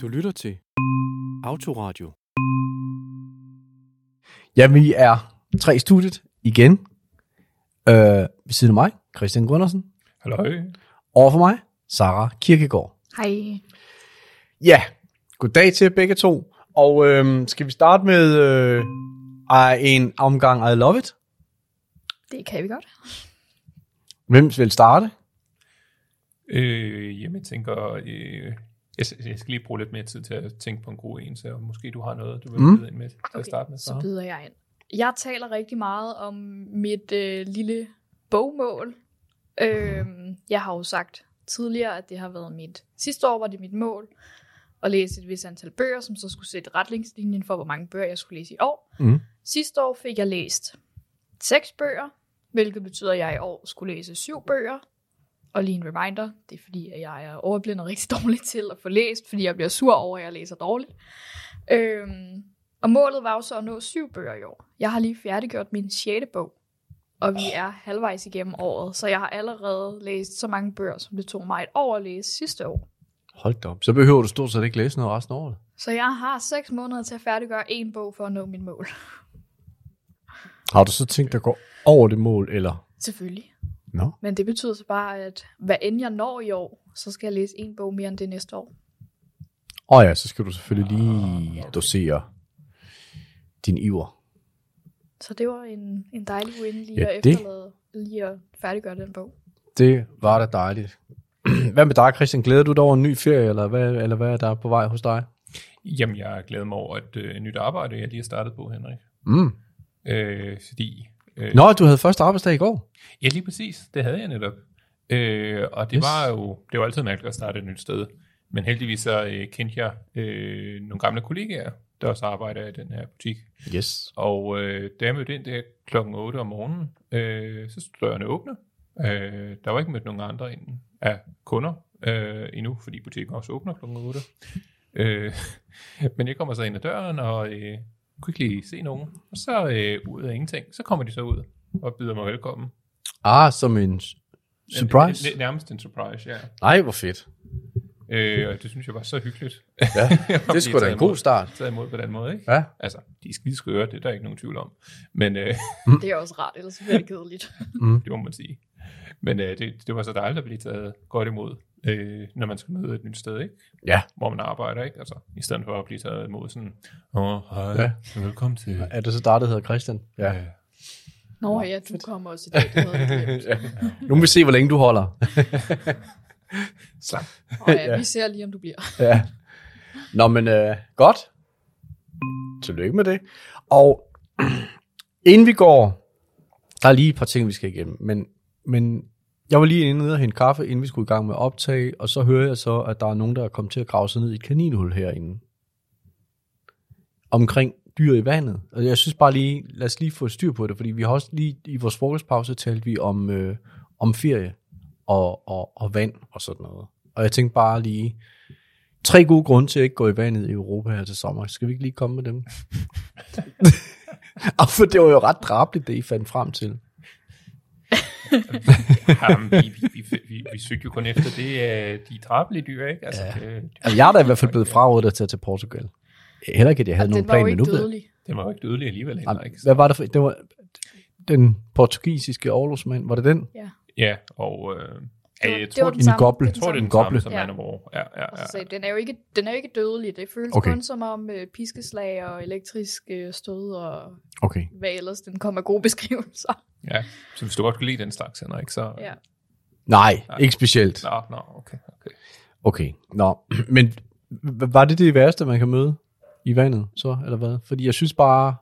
Du lytter til Autoradio. Ja, vi er tre i studiet igen. Øh, ved siden af mig, Christian Gundersen. Halløj. Over for mig, Sara Kirkegaard. Hej. Ja, goddag til begge to. Og øh, skal vi starte med øh, en omgang I Love It? Det kan vi godt. Hvem vil starte? Øh, jamen, jeg tænker, øh, jeg, jeg skal lige bruge lidt mere tid til at tænke på en god en, så måske du har noget, du vil Mm. mm. ind med til at starte med. så byder jeg ind. Jeg taler rigtig meget om mit øh, lille bogmål. Øhm, jeg har jo sagt tidligere, at det har været mit... Sidste år var det mit mål at læse et vis antal bøger, som så skulle sætte retningslinjen for, hvor mange bøger jeg skulle læse i år. Mm. Sidste år fik jeg læst seks bøger, hvilket betyder, at jeg i år skulle læse syv bøger. Og lige en reminder, det er fordi, at jeg er overblindet rigtig dårlig til at få læst, fordi jeg bliver sur over, at jeg læser dårligt. Øhm, og målet var jo så at nå syv bøger i år. Jeg har lige færdiggjort min sjette bog, og vi er halvvejs igennem året, så jeg har allerede læst så mange bøger, som det tog mig et år at læse sidste år. Hold da op. Så behøver du stort set ikke læse noget resten af året. Så jeg har seks måneder til at færdiggøre en bog for at nå mit mål. Har du så tænkt dig at gå over det mål, eller? Selvfølgelig. Nå. Men det betyder så bare, at hvad end jeg når i år, så skal jeg læse en bog mere end det næste år. Åh oh ja, så skal du selvfølgelig lige dosere din iver. Så det var en, en dejlig win lige Ja, at det- efterlade, lige at færdiggøre den bog. Det var da dejligt. Hvad med dig, Christian? Glæder du dig over en ny ferie, eller hvad, eller hvad er der på vej hos dig? Jamen, jeg glæder mig over et øh, nyt arbejde, jeg lige har startet på, Henrik. Mm. Øh, fordi... Øh, Nå, du havde første arbejdsdag i går. Ja, lige præcis. Det havde jeg netop. Øh, og det Yes. var jo... Det var altid mærkeligt at starte et nyt sted. Men heldigvis så øh, kendte jeg øh, nogle gamle kollegaer, der også arbejder i den her butik. Yes. Og øh, da jeg mødte ind der klokken 8 om morgenen, øh, så stod dørene åbne. Øh, der var ikke mødt nogen andre ind af kunder øh, endnu, fordi butikken også åbner klokken 8. Øh, men jeg kommer så ind ad døren, og øh, kunne ikke lige se nogen. Og så øh, ud af ingenting, så kommer de så ud og byder mig velkommen. Ah, som en surprise. N- nærmest en surprise, ja. Nej, hvor fedt. Øh, og det synes jeg var så hyggeligt. Ja, det sgu da en god start. Taget imod på den måde, ikke? Ja. Altså, de er skideskøre, det er der ikke nogen tvivl om. Men øh, Det er også rart, ellers bliver det kedeligt. det må man sige. Men øh, det, det var så dejligt at blive taget godt imod, øh, når man skal møde et nyt sted, ikke? Ja. Hvor man arbejder, ikke? Altså, i stedet for at blive taget imod sådan, åh, hej, Ja. ja. velkommen til. Er det så dig, der hedder Christian? Ja. Ja. Nå ja, du kommer også i dag. Det havde glemt. Nu må vi se, hvor længe du holder. Slam. Nå ja, vi ser lige, om du bliver. Ja. Nå, men øh, godt. Tillykke med det. Og inden vi går, der er lige et par ting, vi skal igennem. Men, men jeg var lige inde og hente kaffe, inden vi skulle i gang med at optage, og så hører jeg så, at der er nogen, der er kommet til at grave sig ned i et kaninhul herinde. Omkring dyr i vandet. Og jeg synes bare lige, lad os lige få styr på det, fordi vi har også lige i vores frokostpause talt vi om, øh, om ferie og, og, og vand og sådan noget. Og jeg tænkte bare lige, tre gode grunde til at ikke gå i vandet i Europa her til sommer. Skal vi ikke lige komme med dem? og for det var jo ret drabligt, det I fandt frem til. Jamen, vi, vi, vi, vi, vi søgte jo kun efter det, øh, de drabelige dyr, ikke? Altså, Ja. det, det, Altså, jeg er da i hvert fald blevet frarådet at tage til Portugal. Heller ikke, at jeg havde Og nogen den plan, men ikke nu dødelig. det var jo ikke dødelig alligevel, Ej, Henrik. Hvad var det for? Det var den portugisiske overlovsmand. Var det den? Ja. Ja, og øh, Det var, jeg, jeg det tror, var den en samme. goble. det jeg tror, det er den En goble. samme som Ja. Manowar. Ja, ja, ja. jeg, den er jo ikke, den er jo ikke dødelig. Det føles Okay. kun som om øh, piskeslag og elektrisk øh, stød og Okay. hvad ellers den kommer gode beskrivelser. Ja. Så hvis du godt kan lide den slags, Henrik, så... Ja. Nej, Nej. ikke specielt. Nå, nå, okay, okay. Okay, nå. Men var det det værste, man kan møde i vandet, så, eller hvad? Fordi jeg synes bare...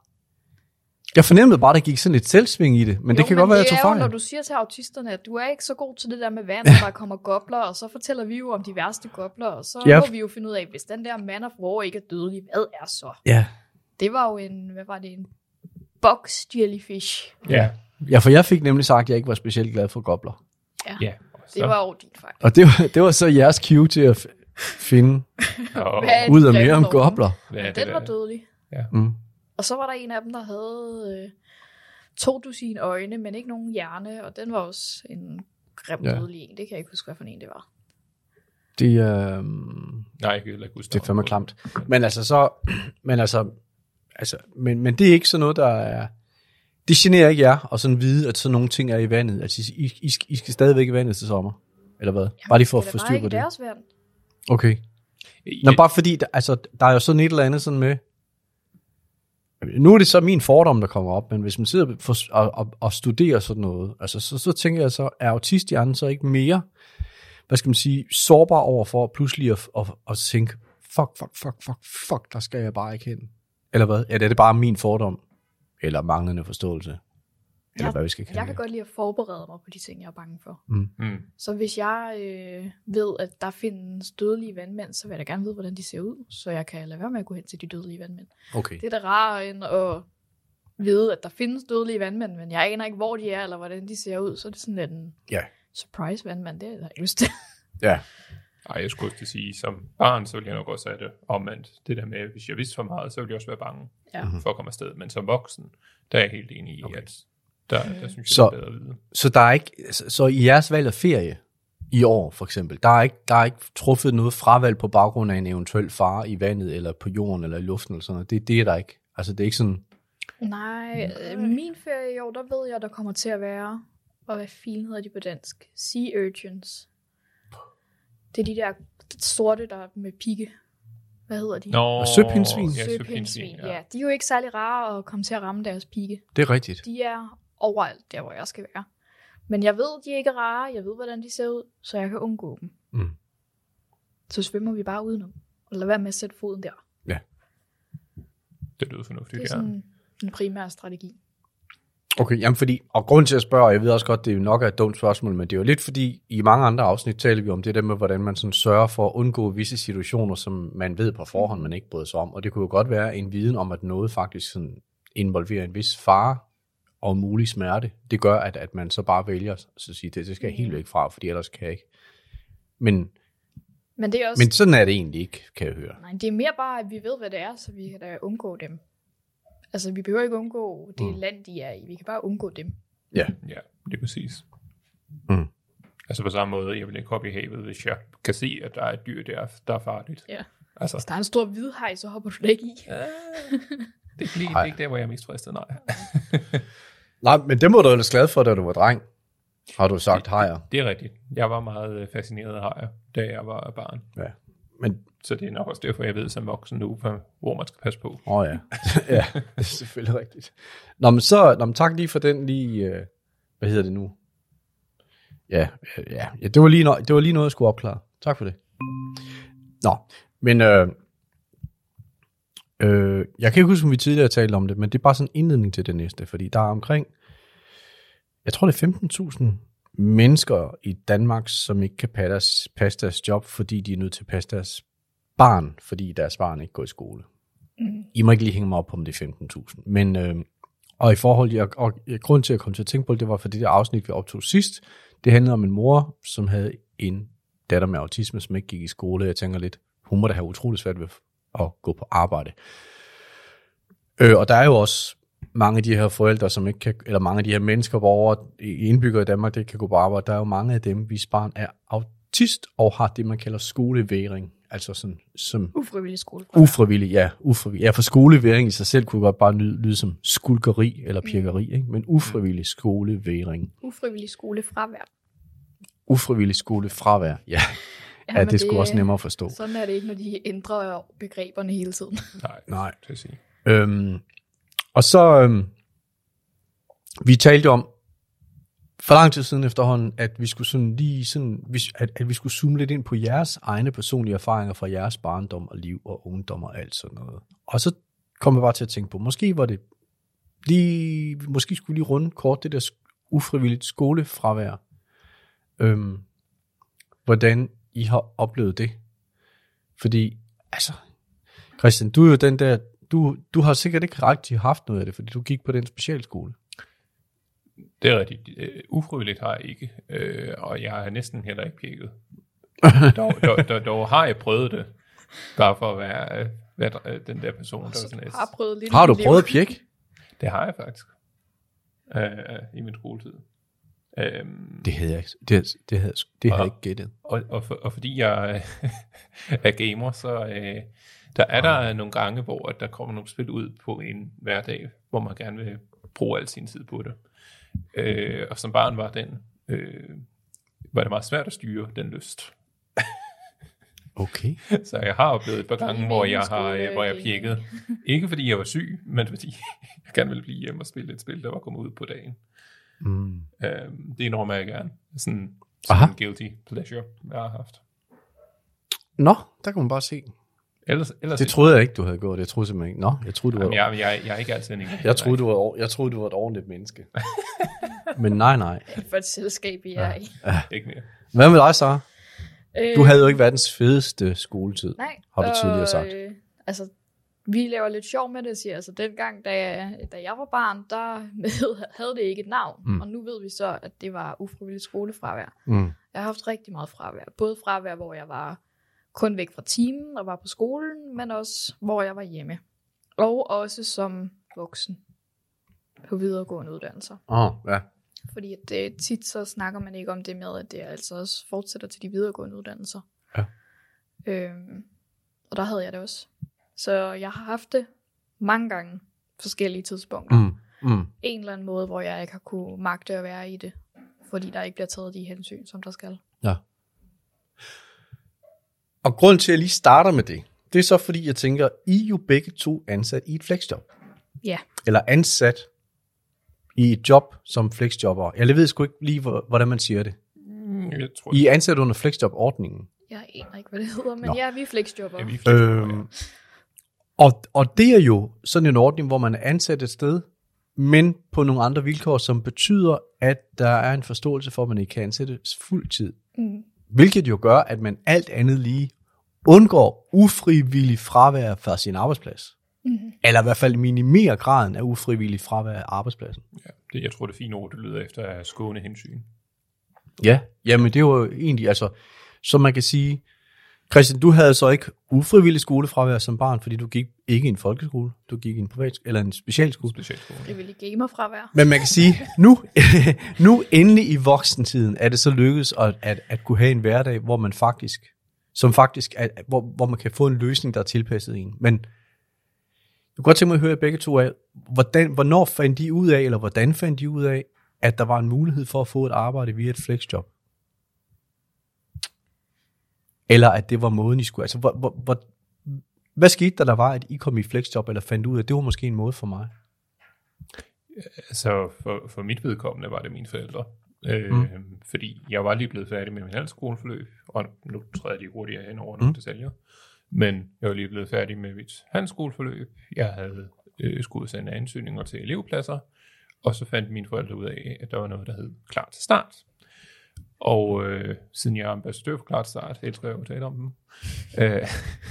Jeg fornemmede bare, at der gik sådan lidt selvsving i det, men jo, det kan godt være, at jeg tog det er jo, fejl. når du siger til autisterne, at du er ikke så god til det der med vand, der kommer gobler, og så fortæller vi jo om de værste gobler, og så ja. må vi jo finde ud af, hvis den der man of war ikke er dødelig, hvad er så? Ja. Det var jo en, hvad var det, en box jellyfish. Ja, ja, for jeg fik nemlig sagt, at jeg ikke var specielt glad for gobler. ja. Det var jo din fejl. Og det var, det var så jeres cue til at finde ud af mere om gobler. hvad er det Den var dødelig. Mm. Og så var der en af dem, der havde øh, to dusin øjne, men ikke nogen hjerne, og den var også en grim Ja. ja. dødelig en. Det kan jeg ikke huske, hvad for en det var. Det er... øhm, Nej, jeg kan ikke huske Det er fandme klamt. Men altså så, men altså, altså men, men det er ikke sådan noget, der er, det generer ikke jer at sådan vide, at sådan nogle ting er i vandet. Altså, I, I, I, skal- stadigvæk i vandet til sommer, eller hvad? Bare lige for at det er få styr ikke på det. deres vand. Okay. Nå, bare fordi, der, altså, der er jo sådan et eller andet sådan med, nu er det så min fordom, der kommer op, men hvis man sidder for, og, og, og studerer sådan noget, altså, så, så tænker jeg så, er autisthjernen så ikke mere, hvad skal man sige, sårbar over for pludselig at, at, at tænke, fuck, fuck, fuck, fuck, fuck, der skal jeg bare ikke hen. Eller hvad? Ja, det er det bare min fordom? Eller manglende forståelse? Eller Jeg- hvad vi skal kalde Jeg kan det. godt lide at forberede mig på de ting, jeg er bange for. Mm. Så hvis jeg øh, ved, at der findes dødelige vandmænd, så vil jeg da gerne vide, hvordan de ser ud, så jeg kan lade være med at gå hen til de dødelige vandmænd. Okay. Det er da rarere end at vide, at der findes dødelige vandmænd, men jeg aner ikke, hvor de er, eller hvordan de ser ud, så er det sådan lidt en Ja. surprise vandmand, det er jeg da lyst til. Ja. Ej, jeg skulle også til at sige, som barn, så ville jeg nok også have det omvendt. Det der med, hvis jeg vidste for meget, så ville jeg også være bange Ja. for at komme afsted. Men som voksen, der er jeg helt enig i, Okay. at der, der synes jeg, Så- det er bedre at vide. Så der er ikke, så, så i jeres valg af ferie i år for eksempel, der er ikke, der er ikke truffet noget fravalg på baggrund af en eventuel fare i vandet, eller på jorden, eller i luften, eller sådan noget. Det, det er der ikke. Altså det er ikke sådan, Nej, øh, min ferie i år, der ved jeg, der kommer til at være, og hvad filen hedder de på dansk? Sea urchins. Det er de der sorte, der er med pigge. Hvad hedder de? Nå, søpindsvin? Ja, Søpindsvin, ja. De er jo ikke særlig rare at komme til at ramme deres pigge. det er rigtigt. De er overalt, der hvor jeg skal være. Men jeg ved, de er ikke rare. Jeg ved, hvordan de ser ud, så jeg kan undgå dem. Mm. Så svømmer vi bare udenom. Og lad være med at sætte foden der. Det lyder Det fornuftigt, er ja. sådan en primær strategi. Okay, jamen fordi, og grund til at spørge, og jeg ved også godt, det er jo nok er et dumt spørgsmål, men det er jo lidt fordi, i mange andre afsnit taler vi om det der med, hvordan man sådan sørger for at undgå visse situationer, som man ved på forhånd, man ikke bryder sig om. Og det kunne jo godt være en viden om, at noget faktisk sådan involverer en vis fare og mulig smerte. Det gør, at, at man så bare vælger at sige, det, det skal jeg helt væk fra, fordi ellers kan jeg ikke. Men, Men det er også... men sådan er det egentlig ikke, kan jeg høre. Nej, det er mere bare, at vi ved, hvad det er, så vi kan da undgå dem. Altså, vi behøver ikke undgå det Mm. land, de er i. Vi kan bare undgå dem. Ja, Ja, det er præcis. Mm. Altså på samme måde, jeg vil ikke hoppe i havet, hvis jeg kan se, at der er et dyr, der, der er farligt. Ja. Altså, Hvis der er en stor hvidhaj, så hopper du da ikke i. det er, ikke lige, det er ikke der, hvor jeg er mest fristet, nej. Nej, men det må du ellers glad for, da du var dreng, har du sagt hejer. Det er rigtigt. Jeg var meget øh, fascineret af hajer, da jeg var barn. Ja. Men Så det er nok også derfor, jeg ved som voksen nu, hvor- hvor man skal passe på. Åh oh, ja. ja, det er selvfølgelig rigtigt. Nå, men så, nå, men tak lige for den lige, øh, hvad hedder det nu? Ja, øh, ja, ja det, var lige no, det var lige noget, jeg skulle opklare. Tak for det. Nå, men øh, øh, jeg kan ikke huske, om vi tidligere talte om det, men det er bare sådan en indledning til det næste, fordi der er omkring, jeg tror det er 15.000 mennesker i Danmark, som ikke kan passe deres job, fordi de er nødt til at passe deres barn, fordi deres barn ikke går i skole. I må ikke lige hænge mig op på, om det er 15.000. Men, øh, og i forhold til, og, og grund til at komme til at tænke på det, det var for det der afsnit, vi optog sidst. Det handlede om en mor, som havde en datter med autisme, som ikke gik i skole. Jeg tænker lidt, hun må da have utrolig svært ved at gå på arbejde. Øh, og der er jo også mange af de her forældre, som ikke kan, eller mange af de her mennesker, borgere, indbyggere i Danmark, der ikke kan gå på arbejde. Der er jo mange af dem, hvis barn er autist og har det, man kalder skoleværing. Altså sådan, som Ufrivillig skole. Ufrivillig, ja. Ufrivillig. Ja, for skoleværing i sig selv kunne godt bare lyde, lyde som skulkeri eller pirkeri, ikke? men ufrivillig skoleværing. Ufrivillig skolefravær. Ufrivillig skolefravær, ja. ja men det skulle også nemmere at forstå. Sådan er det ikke, når de ændrer begreberne hele tiden. Nej, Nej. at sige. Øhm, og så, øhm, vi talte om, for lang tid siden efterhånden, at vi skulle sådan lige sådan, at, at vi skulle zoome lidt ind på jeres egne personlige erfaringer fra jeres barndom og liv og ungdom og alt sådan noget. Og så kom jeg bare til at tænke på, måske var det lige, måske skulle lige runde kort det der ufrivilligt skolefravær. Øhm, hvordan I har oplevet det. Fordi, altså, Christian, du er jo den der, du, du har sikkert ikke rigtig haft noget af det, fordi du gik på den specialskole. Det er rigtigt. Øh, ufrivilligt har jeg ikke, øh, og jeg har næsten heller ikke pjekket. dog, dog, dog, dog har jeg prøvet det, bare for at være, øh, være øh, den der person, der Så sådan du har prøvet lidt Har du prøvet at pjekke? Det har jeg faktisk, øh, i min skoletid. Øhm, Det havde jeg, ikke- det, det havde, det havde jeg Og- ikke gættet. og, og, for, og fordi jeg er gamer, så øh, der er der nogle gange, hvor at der kommer nogle spil ud på en hverdag, hvor man gerne vil bruge al sin tid på det. Øh, og som barn var den, øh, var det meget svært at styre den lyst. Okay. Så jeg har oplevet et par gange, hvor jeg har, øh, hvor jeg pjekkede. Ikke fordi jeg var syg, men fordi jeg gerne ville blive hjemme og spille et spil, der var kommet ud på dagen. Mm. Øh, det indrømmer jeg gerne. Sådan, sådan en guilty pleasure, jeg har haft. Nå, der kan man bare se. Ellers, ellers Det troede jeg ikke, du havde gjort. Jeg troede simpelthen ikke. Nå, jeg troede, du var, Jamen, jeg, jeg, jeg er ikke altid en jeg troede, du var, jeg troede, du var et ordentligt menneske. Men nej, nej. For et selskab, I er i. Ikke mere. Hvad med dig? Øh, Du havde jo ikke verdens fedeste skoletid. Nej. har du tidligere sagt. Øh, altså, vi laver lidt sjov med det, siger. Altså, dengang, da jeg, da jeg var barn, der havde det ikke et navn. Mm. Mm. Og nu ved vi så, at det var ufrivilligt skolefravær. Mm. Jeg har haft rigtig meget fravær. Både fravær, hvor jeg var kun væk fra timen og var på skolen, men også, hvor jeg var hjemme. Og også som voksen på videregående uddannelser. Åh, oh, ja. Fordi at det, tit så snakker man ikke om det med, at det altså også fortsætter til de videregående uddannelser. Ja. Øhm, og der havde jeg det også. Så jeg har haft det mange gange forskellige tidspunkter. Mm. Mm. Mm. En eller anden måde, hvor jeg ikke har kunne magte at være i det. Fordi der ikke bliver taget de hensyn, som der skal. Ja. Og grund til, at jeg lige starter med det, det er så fordi, jeg tænker, I er jo begge to ansat i et flexjob. Ja. Eller ansat i et job som flexjobber. Jeg ved sgu ikke lige, hvor- hvordan man siger det. Mm, Jeg tror, I er ansat under flexjob-ordningen. Jeg aner ikke, hvad det hedder, men Nå. ja, vi er flexjobber. ja, vi er flexjobber, Øhm, og, og det er jo sådan en ordning, hvor man er ansat et sted, men på nogle andre vilkår, som betyder, at der er en forståelse for, at man ikke kan ansættes fuldtid. Mm. Hvilket jo gør, at man alt andet lige undgår ufrivillig fravær fra sin arbejdsplads. Mm. Eller i hvert fald minimerer graden af ufrivillig fravær af arbejdspladsen. ja, det, jeg tror, det fine ord, det lyder efter er skåne hensyn. Ja, jamen det var jo egentlig, altså, som man kan sige, Christian, du havde så ikke ufrivillig skolefravær som barn, fordi du gik ikke i en folkeskole, du gik i en privat, eller en specialskole. Specialskole. Frivillig gamerfravær. Men man kan sige, nu, nu endelig i voksentiden er det så lykkedes at, at, at kunne have en hverdag, hvor man faktisk, som faktisk, er, hvor, hvor man kan få en løsning, der er tilpasset en. Men jeg kunne godt tænke mig at høre begge to af, hvordan, hvornår fandt de ud af, eller hvordan fandt de ud af, at der var en mulighed for at få et arbejde via et flexjob? Eller at det var måden, I skulle, altså hvor, hvor, hvor, hvad skete der, der var, at I kom i flexjob, eller fandt ud af, at det var måske en måde for mig? Altså, for, for mit vedkommende var det mine forældre. Øh, mm. Fordi jeg var lige blevet færdig med min handelsskoleforløb, og nu træder lige hurtigere hen over nogle Mm. detaljer. Men jeg var lige blevet færdig med mit handelsskoleforløb. Jeg havde øh, skulle sende ansøgninger til elevpladser, og så fandt mine forældre ud af, at der var noget, der hed klar til start. Og øh, siden jeg er ambassadør for klar til start, elsker jeg jo at tale om dem. Øh,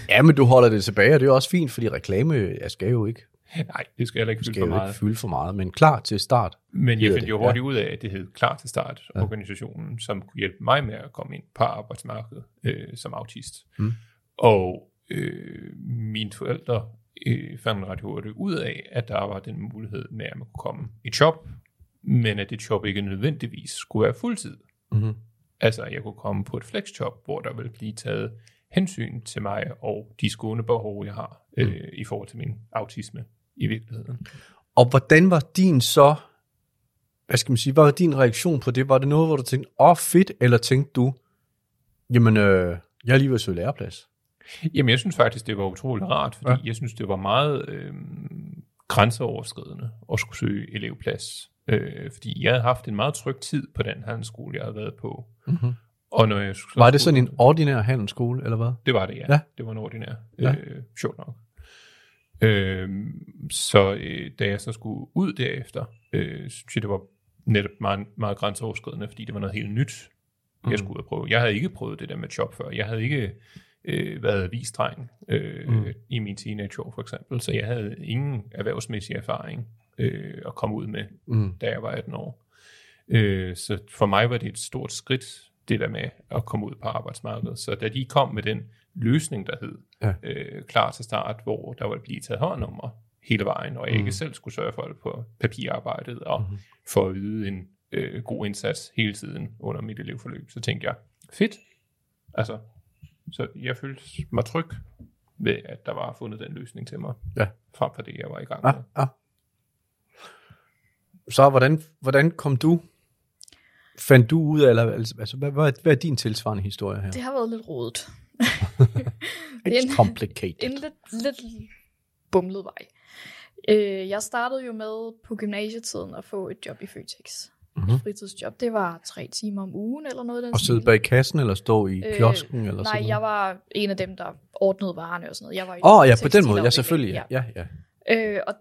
Ja, men du holder det tilbage, og det er også fint, fordi reklame jeg skal jo ikke, nej, det skal jeg heller ikke fylde for jo ikke meget. fylde for meget, men klar til start. Men jeg fandt jo ja. hurtigt ud af, at det hed Klar til Start, ja. organisationen, som kunne hjælpe mig med at komme ind på arbejdsmarkedet øh, som autist. Mm. Og øh, mine forældre øh, fandt ret hurtigt ud af, at der var den mulighed med, at man kunne komme i job, men at det job ikke nødvendigvis skulle være fuldtid. Mm-hmm. Altså, jeg kunne komme på et flexjob, hvor der ville blive taget hensyn til mig og de skåne behov, jeg har øh, Mm. i forhold til min autisme i virkeligheden. Og hvordan var din så, hvad skal man sige, hvad var din reaktion på det? Var det noget, hvor du tænkte, åh oh, fedt, eller tænkte du, jamen, øh, jeg er lige ved at søge læreplads? Jamen, jeg synes faktisk, det var utrolig rart, fordi Ja. jeg synes, det var meget øh, grænseoverskridende at skulle søge elevplads. Øh, fordi jeg havde haft en meget tryg tid på den handelsskole, jeg havde været på. Mm-hmm. Og når jeg Var det sådan en ordinær handelsskole, eller hvad? Det var det, ja. Ja. ja. Det var en ordinær. Ja. Øh, sjovt nok. Øh, så øh, da jeg så skulle ud derefter, øh, synes jeg, det var netop meget, meget grænseoverskridende, fordi det var noget helt nyt, mm. jeg skulle ud og prøve. Jeg havde ikke prøvet det der med job før. Jeg havde ikke øh, været avisdreng øh, Mm. i min teenageår for eksempel, så jeg havde ingen erhvervsmæssig erfaring øh, at komme ud med, Mm. da jeg var 18 år. Øh, så for mig var det et stort skridt, det der med at komme ud på arbejdsmarkedet. Så da de kom med den løsning, der hed Ja. øh, klar til start, hvor der var blive taget hånd om mig hele vejen, og jeg Mm. ikke selv skulle sørge for det på papirarbejdet, og Mhm. for at yde en øh, god indsats hele tiden under mit elevforløb. Så tænkte jeg, fedt. Altså, så jeg følte mig tryg ved, at der var fundet den løsning til mig, Ja. frem for det, jeg var i gang Ja, med. ja. Så hvordan, hvordan kom du, fandt du ud af, eller, altså, hvad, hvad, hvad er din tilsvarende historie her? Det har været lidt rodet. It's en, complicated. en lidt, lidt bumlet vej. Øh, jeg startede jo med på gymnasietiden at få et job i Føtex. Mhm. Et fritidsjob. Det var tre timer om ugen eller noget den Og sidde bag kassen, eller stå i Øh, kiosken, eller Nej, sådan jeg var en af dem, der ordnede varerne og sådan noget. Jeg var i Åh, oh, ja, på den måde. Ja, selvfølgelig. Ja, ja. ja. Øh, og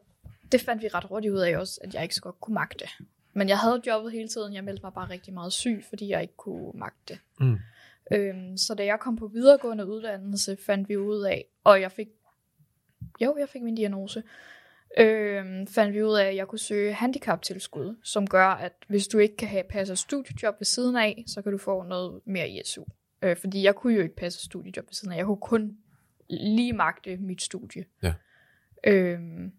det fandt vi ret hurtigt ud af også, at jeg ikke så godt kunne magte. Men jeg havde jobbet hele tiden. Jeg meldte mig bare rigtig meget syg, fordi jeg ikke kunne magte det. Mm. Øhm, så da jeg kom på videregående uddannelse, fandt vi ud af, og jeg fik, jo, jeg fik min diagnose, øhm, fandt vi ud af, at jeg kunne søge handicaptilskud, som gør, at hvis du ikke kan have passe studiejob ved siden af, så kan du få noget mere i SU. Øh, fordi jeg kunne jo ikke passe studiejob ved siden af. Jeg kunne kun lige magte mit studie. Ja. Øhm,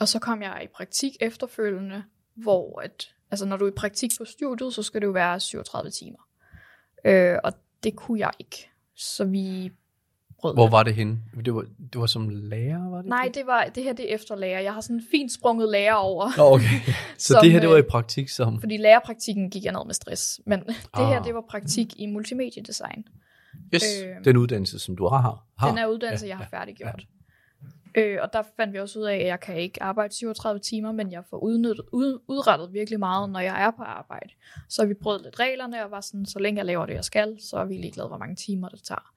og så kom jeg i praktik efterfølgende, hvor at, altså når du er i praktik på studiet, så skal det jo være 37 timer. Øh, og det kunne jeg ikke. Så vi brød Hvor var det henne? Det var, det var som lærer, var det? Nej, det, var, det her det er efterlærer. Jeg har sådan fint sprunget lærer over. Nå, okay. Så Som, det her, det var i øh, praktik som... Fordi lærerpraktikken gik jeg ned med stress. Men det Ah. her, det var praktik i multimediedesign. Yes, øh, den uddannelse, som du har. har. Den er uddannelse, Ja, jeg har ja, færdiggjort. Øh, og der fandt vi også ud af, at jeg kan ikke arbejde 37 timer, men jeg får udnyttet, ud, udrettet virkelig meget, når jeg er på arbejde. Så vi brød lidt reglerne og var sådan, så længe jeg laver det, jeg skal, så er vi ligeglade, hvor mange timer det tager.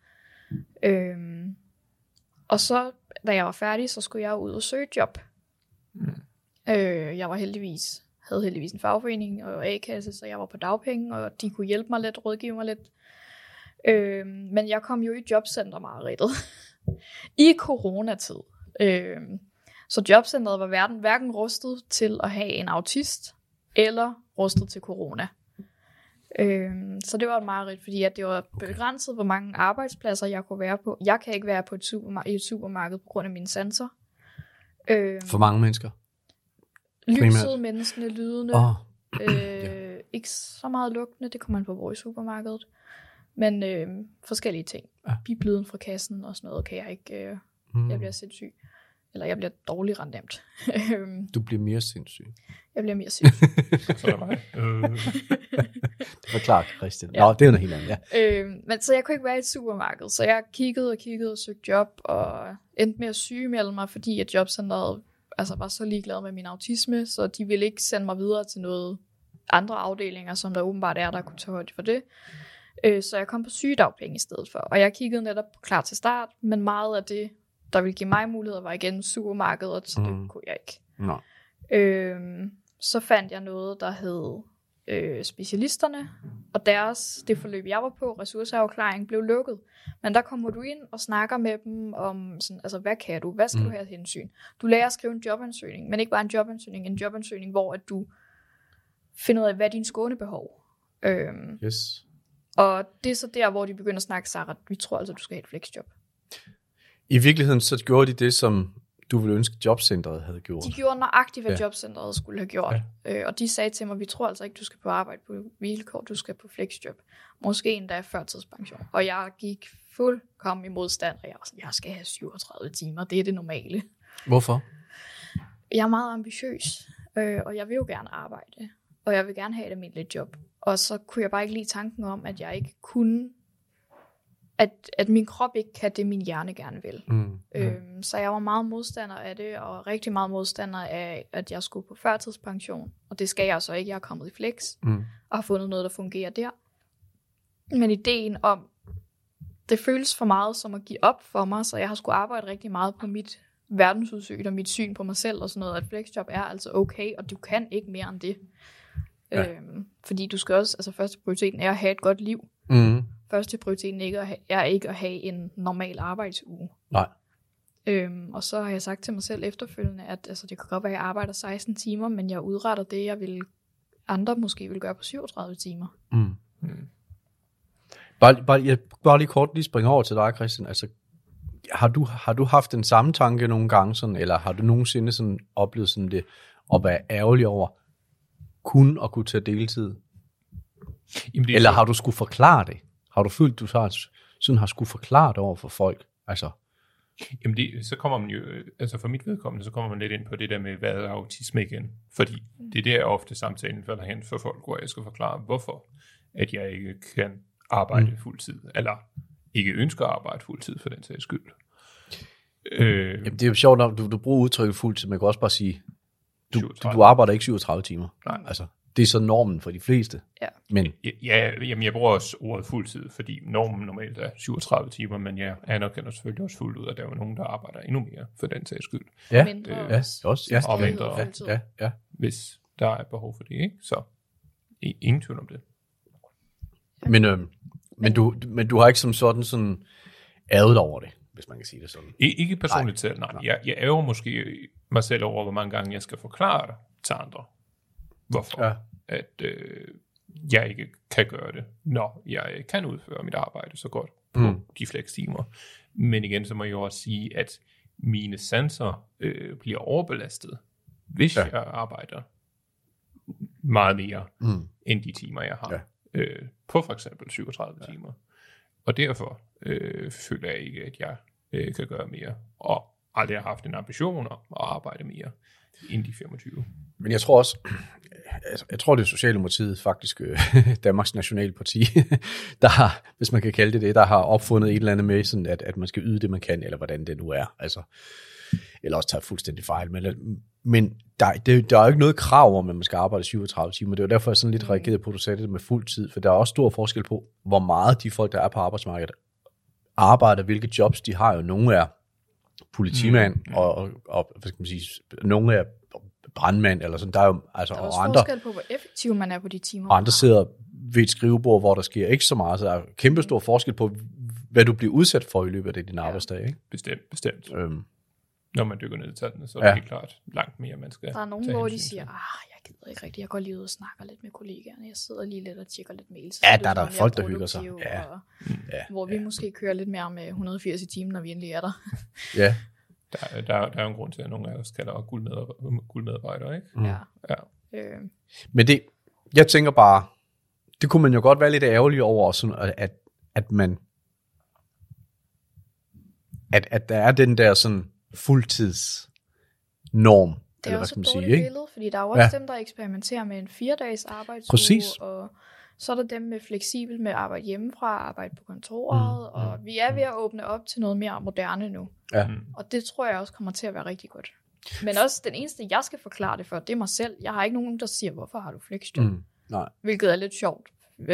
Øhm, og så, da jeg var færdig, så skulle jeg ud og søge job. Mm. Øh, jeg var heldigvis, havde heldigvis en fagforening og A-kasse, så jeg var på dagpenge, og de kunne hjælpe mig lidt, rådgive mig lidt. Øh, men jeg kom jo i jobcenter meget i coronatid. Øh, så jobcentret var hverken, hverken rustet til at have en autist, eller rustet til corona. Øh, så det var et mareridt, fordi at det var begrænset, hvor mange arbejdspladser jeg kunne være på. Jeg kan ikke være på et supermar- i et supermarked på grund af mine sanser. Øh, For mange mennesker. lyset, menneskene, lydene. Åh, Øh, ikke så meget lugtende, det kommer man på hvor i supermarkedet. Men øh, forskellige ting. Ja. Biblyden fra kassen og sådan noget kan jeg ikke. Øh, mm. jeg bliver sindssyg. Eller jeg bliver dårlig. Øhm, Du bliver mere sindssyg. jeg bliver mere syg. Så er mig. Øh, Det var klart, Christian. Ja. Nå, det er noget helt andet, ja. øhm, men så jeg kunne ikke være i et supermarked. Så jeg kiggede og kiggede og søgte job, og endte med at sygemelde mig, fordi at jobcenteret altså, var så ligeglad med min autisme, så de ville ikke sende mig videre til noget andre afdelinger, som der åbenbart er, der kunne tage højde for det. Øh, så jeg kom på sygedagpenge i stedet for. Og jeg kiggede netop på klar til start, men meget af det, der ville give mig muligheder, var igen supermarkedet, så det Mm. kunne jeg ikke. Nå. Øhm, så fandt jeg noget, der hed øh, specialisterne, og deres, det forløb, jeg var på, ressourceafklaring, blev lukket. Men der kommer du ind og snakker med dem om, sådan, altså, hvad kan du? Hvad skal Mm. du have hensyn? Du lærer at skrive en jobansøgning, men ikke bare en jobansøgning, en jobansøgning, hvor at du finder ud af, hvad er dine skånebehov. Øhm, Yes. og det er så der, hvor de begynder at snakke, Sarah, vi tror altså, du skal have et flexjob. I virkeligheden så gjorde de det, som du ville ønske, jobcentret havde gjort. De gjorde nøjagtigt, hvad Ja. jobcentret skulle have gjort. Ja. Øh, og de sagde til mig, vi tror altså ikke, du skal på arbejde på vilkår, du skal på flexjob. Måske endda førtidspension. Og jeg gik fuldkommen i modstand, og jeg var sådan, jeg skal have 37 timer, det er det normale. Hvorfor? Jeg er meget ambitiøs, øh, og jeg vil jo gerne arbejde. Og jeg vil gerne have et almindeligt job. Og så kunne jeg bare ikke lide tanken om, at jeg ikke kunne, at, at min krop ikke kan det, min hjerne gerne vil. Mm. Øhm, så jeg var meget modstander af det, og rigtig meget modstander af, at jeg skulle på førtidspension. Og det skal jeg så ikke. Jeg er kommet i flex, Mm. og har fundet noget, der fungerer der. Men ideen om, det føles for meget som at give op for mig, så jeg har skulle arbejde rigtig meget på mit verdensudsyn og mit syn på mig selv og sådan noget, at flexjob er altså okay, og du kan ikke mere end det. Ja. Øhm, fordi du skal også, altså første prioriteten er at have et godt liv. Mm. Første prioriteten ikke at have, er ikke at have en normal arbejdsuge. Nej. Øhm, og så har jeg sagt til mig selv efterfølgende, at altså, det kan godt være, at jeg arbejder 16 timer, men jeg udretter det, jeg vil andre måske vil gøre på 37 timer. Mm. Mm. Bare, bare, jeg, bare lige kort lige springe over til dig, Christian. Altså, har du, har du haft den samme tanke nogle gange, sådan, eller har du nogensinde sådan oplevet sådan det, at være ærgerlig over, kun at kunne tage deltid? Jamen, det er Eller så- har du skulle forklare det? Har du følt, du har, sådan har skulle forklare det over for folk? Altså, Jamen det, så kommer man jo, øh, altså for mit vedkommende, så kommer man lidt ind på det der med, hvad er autisme igen? Fordi det er der ofte samtalen falder hen for folk, hvor jeg skal forklare, hvorfor at jeg ikke kan arbejde mm. fuldtid, eller ikke ønsker at arbejde fuldtid for den sags skyld. Øh, jamen, det er jo sjovt, når du, du bruger udtrykket fuldtid, man kan også bare sige, du, du, 37. du arbejder ikke 37 timer. Nej. Altså, det er så normen for de fleste. Ja. Men Ja, ja, jamen jeg bruger også ordet fuldtid, fordi normen normalt er 37 timer, men jeg anerkender selvfølgelig også fuldt ud, at der er jo nogen, der arbejder endnu mere for den sags skyld, ja, Mindre øh, ja, også. ja, Og mindre. ja, fuldtid. ja, ja. hvis der er behov for det, ikke? Så ingen tvivl om det. Men, øh, men, du, men du har ikke som sådan sådan ærget over det, hvis man kan sige det sådan. I, ikke personligt selv, nej. Jeg, jeg ærger måske mig selv over, hvor mange gange jeg skal forklare det til andre, hvorfor Ja. at øh, jeg ikke kan gøre det, når jeg kan udføre mit arbejde så godt på Mm. de flekstimer. Men igen, så må jeg jo også sige, at mine sanser øh, bliver overbelastet, hvis Ja. jeg arbejder meget mere Mm. end de timer, jeg har. Ja. Øh, på for eksempel 37 ja. timer. Og derfor øh, føler jeg ikke, at jeg øh, kan gøre mere. Og aldrig har haft en ambition om at arbejde mere end de 25. Men jeg tror også, jeg, jeg tror det er Socialdemokratiet faktisk, øh, Danmarks Nationalparti, der har, hvis man kan kalde det det, der har opfundet et eller andet med, sådan at, at man skal yde det, man kan, eller hvordan det nu er. Altså, eller også tager fuldstændig fejl. Men, men der, det, der er jo ikke noget krav om, at man skal arbejde 37 timer. Det var derfor, jeg sådan lidt reagerede på, at du sagde det med fuld tid, for der er også stor forskel på, hvor meget de folk, der er på arbejdsmarkedet, arbejder, hvilke jobs de har. Jo nogle er politimand, mm. og, og, og, hvad skal man sige, nogle er brandmand, eller sådan. Der er jo, altså, Der er og også andre, forskel på, hvor effektiv man er på de timer. og andre sidder ved et skrivebord, hvor der sker ikke så meget, så der er kæmpe stor forskel på, hvad du bliver udsat for i løbet af din arbejdsdag. Ikke? Bestemt, bestemt. Øhm, Når man dykker ned i tallene, så er Ja. det helt klart langt mere, man skal Der er nogen, hvor de siger, ah, jeg gider ikke rigtigt, jeg går lige ud og snakker lidt med kollegaerne, jeg sidder lige lidt og tjekker lidt mails. Ja, der er der folk, der hygger sig. Ja. Og, ja, hvor vi måske kører lidt mere med 180 i timen, når vi endelig er der. ja. Der, der, der er jo en grund til, at nogle af os kalder guldmedarbejder, guldmedarbejdere, ikke? Mm. Ja. Ja. Øh, Men det, jeg tænker bare, det kunne man jo godt være lidt ærgerlig over, sådan, at, at, man, at, at der er den der sådan fuldtids norm, det er eller hvad også skal man et sige, ikke? billede, fordi der er jo også Ja. dem, der eksperimenterer med en fire-dages arbejdsuge, Præcis. og så er der dem med fleksibel med at arbejde hjemmefra, arbejde på kontoret, Mm, og vi er ved at åbne op til noget mere moderne nu. Ja. Mm. Og det tror jeg også kommer til at være rigtig godt. Men også den eneste, jeg skal forklare det for, det er mig selv. Jeg har ikke nogen, der siger, hvorfor har du flexjob? Mm. Mm. Nej. Hvilket er lidt sjovt.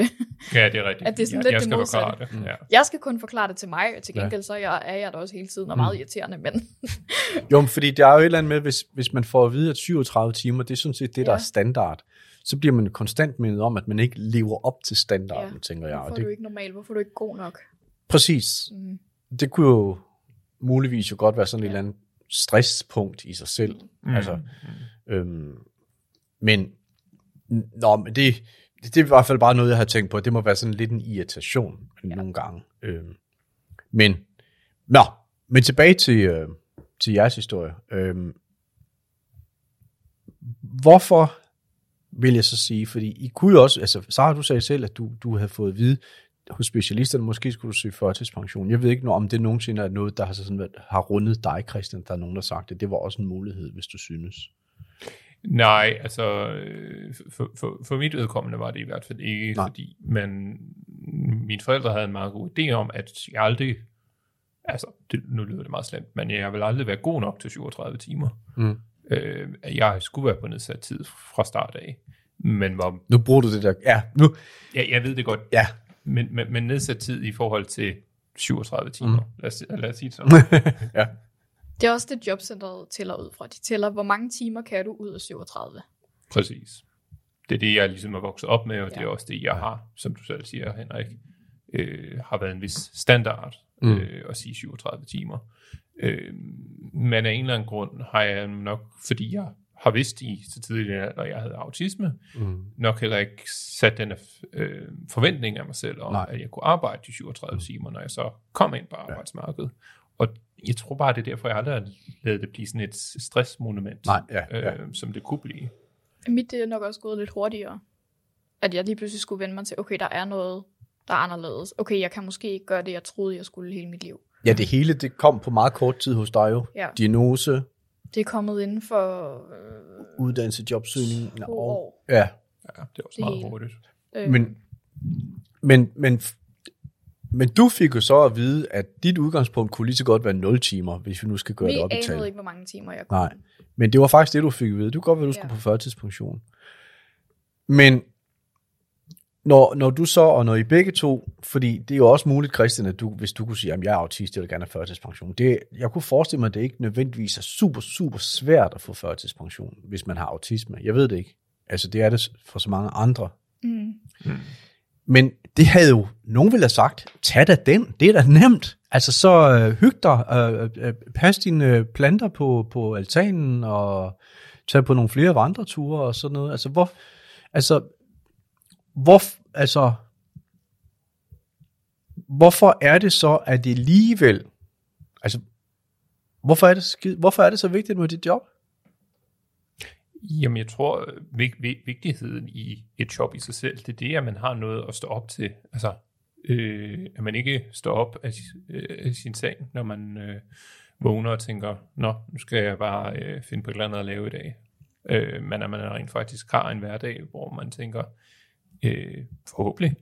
Ja, det er rigtigt. At det er sådan jeg, lidt jeg det skal modsatte. forklare det. Mm. Ja. jeg skal kun forklare det til mig, og til Ja. gengæld så er jeg, er jeg der også hele tiden, og meget irriterende, men Jo, men fordi der er jo et eller andet med, hvis, hvis man får at vide, at 37 timer, det er sådan set det, der Ja. er standard, så bliver man konstant mindet om, at man ikke lever op til standarden, Ja. tænker jeg. hvorfor Og er du det, ikke normal? Hvorfor er du ikke god nok? præcis. Mm. Det kunne jo muligvis jo godt være sådan et eller andet stresspunkt i sig selv. Mm. Altså, øhm, men, nå, men det, det, det er i hvert fald bare noget, jeg har tænkt på. Det må være sådan lidt en irritation ja. nogle gange. Øhm, men, nå, men tilbage til, øh, til jeres historie. Øhm, hvorfor vil jeg så sige, fordi I kunne jo også, altså Sara, du sagde selv, at du, du havde fået at vide hos specialisterne, måske skulle du søge førtidspension. Jeg ved ikke, om det nogensinde er noget, der har, sådan, været- har rundet dig, Christian, der er nogen, der har sagt det. Det var også en mulighed, hvis du synes. Nej, altså øh, for, for, for mit vedkommende var det i hvert fald ikke, Nej. Fordi men mine forældre havde en meget god idé om, at jeg aldrig, altså det, nu lyder det meget slemt, men jeg vil aldrig være god nok til 37 timer. Mm. Øh, at jeg skulle være på nedsat tid fra start af, men var, Nu bruger du det der. Ja, nu. jeg, jeg ved det godt, Ja. men, men, men nedsat tid i forhold til 37 timer, mm. lad, os, lad os sige det sådan. ja. Det er også det, jobcentret tæller ud fra. De tæller, hvor mange timer kan du ud af 37. Præcis. Det er det, jeg ligesom er vokset op med, og ja. det er Ja. også det, jeg har, som du selv siger, Henrik, øh, har været en vis standard Mm. øh, at sige 37 timer. Øh, men af en eller anden grund har jeg nok, fordi jeg har vidst i så tidligere, når jeg havde autisme, Mm. nok heller ikke sat den øh, forventning af mig selv om, Nej. Nej. at jeg kunne arbejde de 37 timer, når jeg så kom ind på arbejdsmarkedet. Og jeg tror bare, det er derfor, jeg aldrig har lavet det blive sådan et stressmonument, Nej, ja, ja. Øh, som det kunne blive. Mit det er nok også gået lidt hurtigere. At jeg lige pludselig skulle vende mig til, okay, der er noget, der er anderledes. Okay, jeg kan måske ikke gøre det, jeg troede, jeg skulle hele mit liv. Ja, det hele det kom på meget kort tid hos dig jo. Ja. Diagnose, Det er kommet inden for øh, uddannelse, jobsøgning. to år. Ja, Ja, det er også Det meget hele. hurtigt. Øh, men, men, men, men du fik jo så at vide, at dit udgangspunkt kunne lige så godt være 0 timer, hvis vi nu skal gøre vi det op i tal. ikke, hvor mange timer jeg kunne. Nej, men det var faktisk det, du fik at vide. Du kan godt være, du skulle Ja. på førtidspension. Men når, når du så, og når I begge to, fordi det er jo også muligt, Christian, at du, hvis du kunne sige, at jeg er autist, jeg vil gerne have førtidspension. Det, jeg kunne forestille mig, at det ikke nødvendigvis er super, super svært at få førtidspension, hvis man har autisme. Jeg ved det ikke. Altså, det er det for så mange andre. Mm. Men det havde jo nogen ville have sagt, tag da den, det er da nemt. Altså så øh, hyg dig, øh, øh, pas dine øh, planter på, på altanen, og tag på nogle flere vandreture og sådan noget. Altså hvor, altså, hvor, altså, hvorfor er det så, at det alligevel, altså, hvorfor er det, skid, hvorfor er det så vigtigt med dit job? Jamen, jeg tror, vig, vig, vigtigheden i et job i sig selv, det er det, at man har noget at stå op til. Altså, øh, at man ikke står op af, øh, af sin seng, når man øh, vågner og tænker, nå, nu skal jeg bare øh, finde på et eller andet at lave i dag. Øh, men at man rent faktisk har en hverdag, hvor man tænker, øh, forhåbentlig,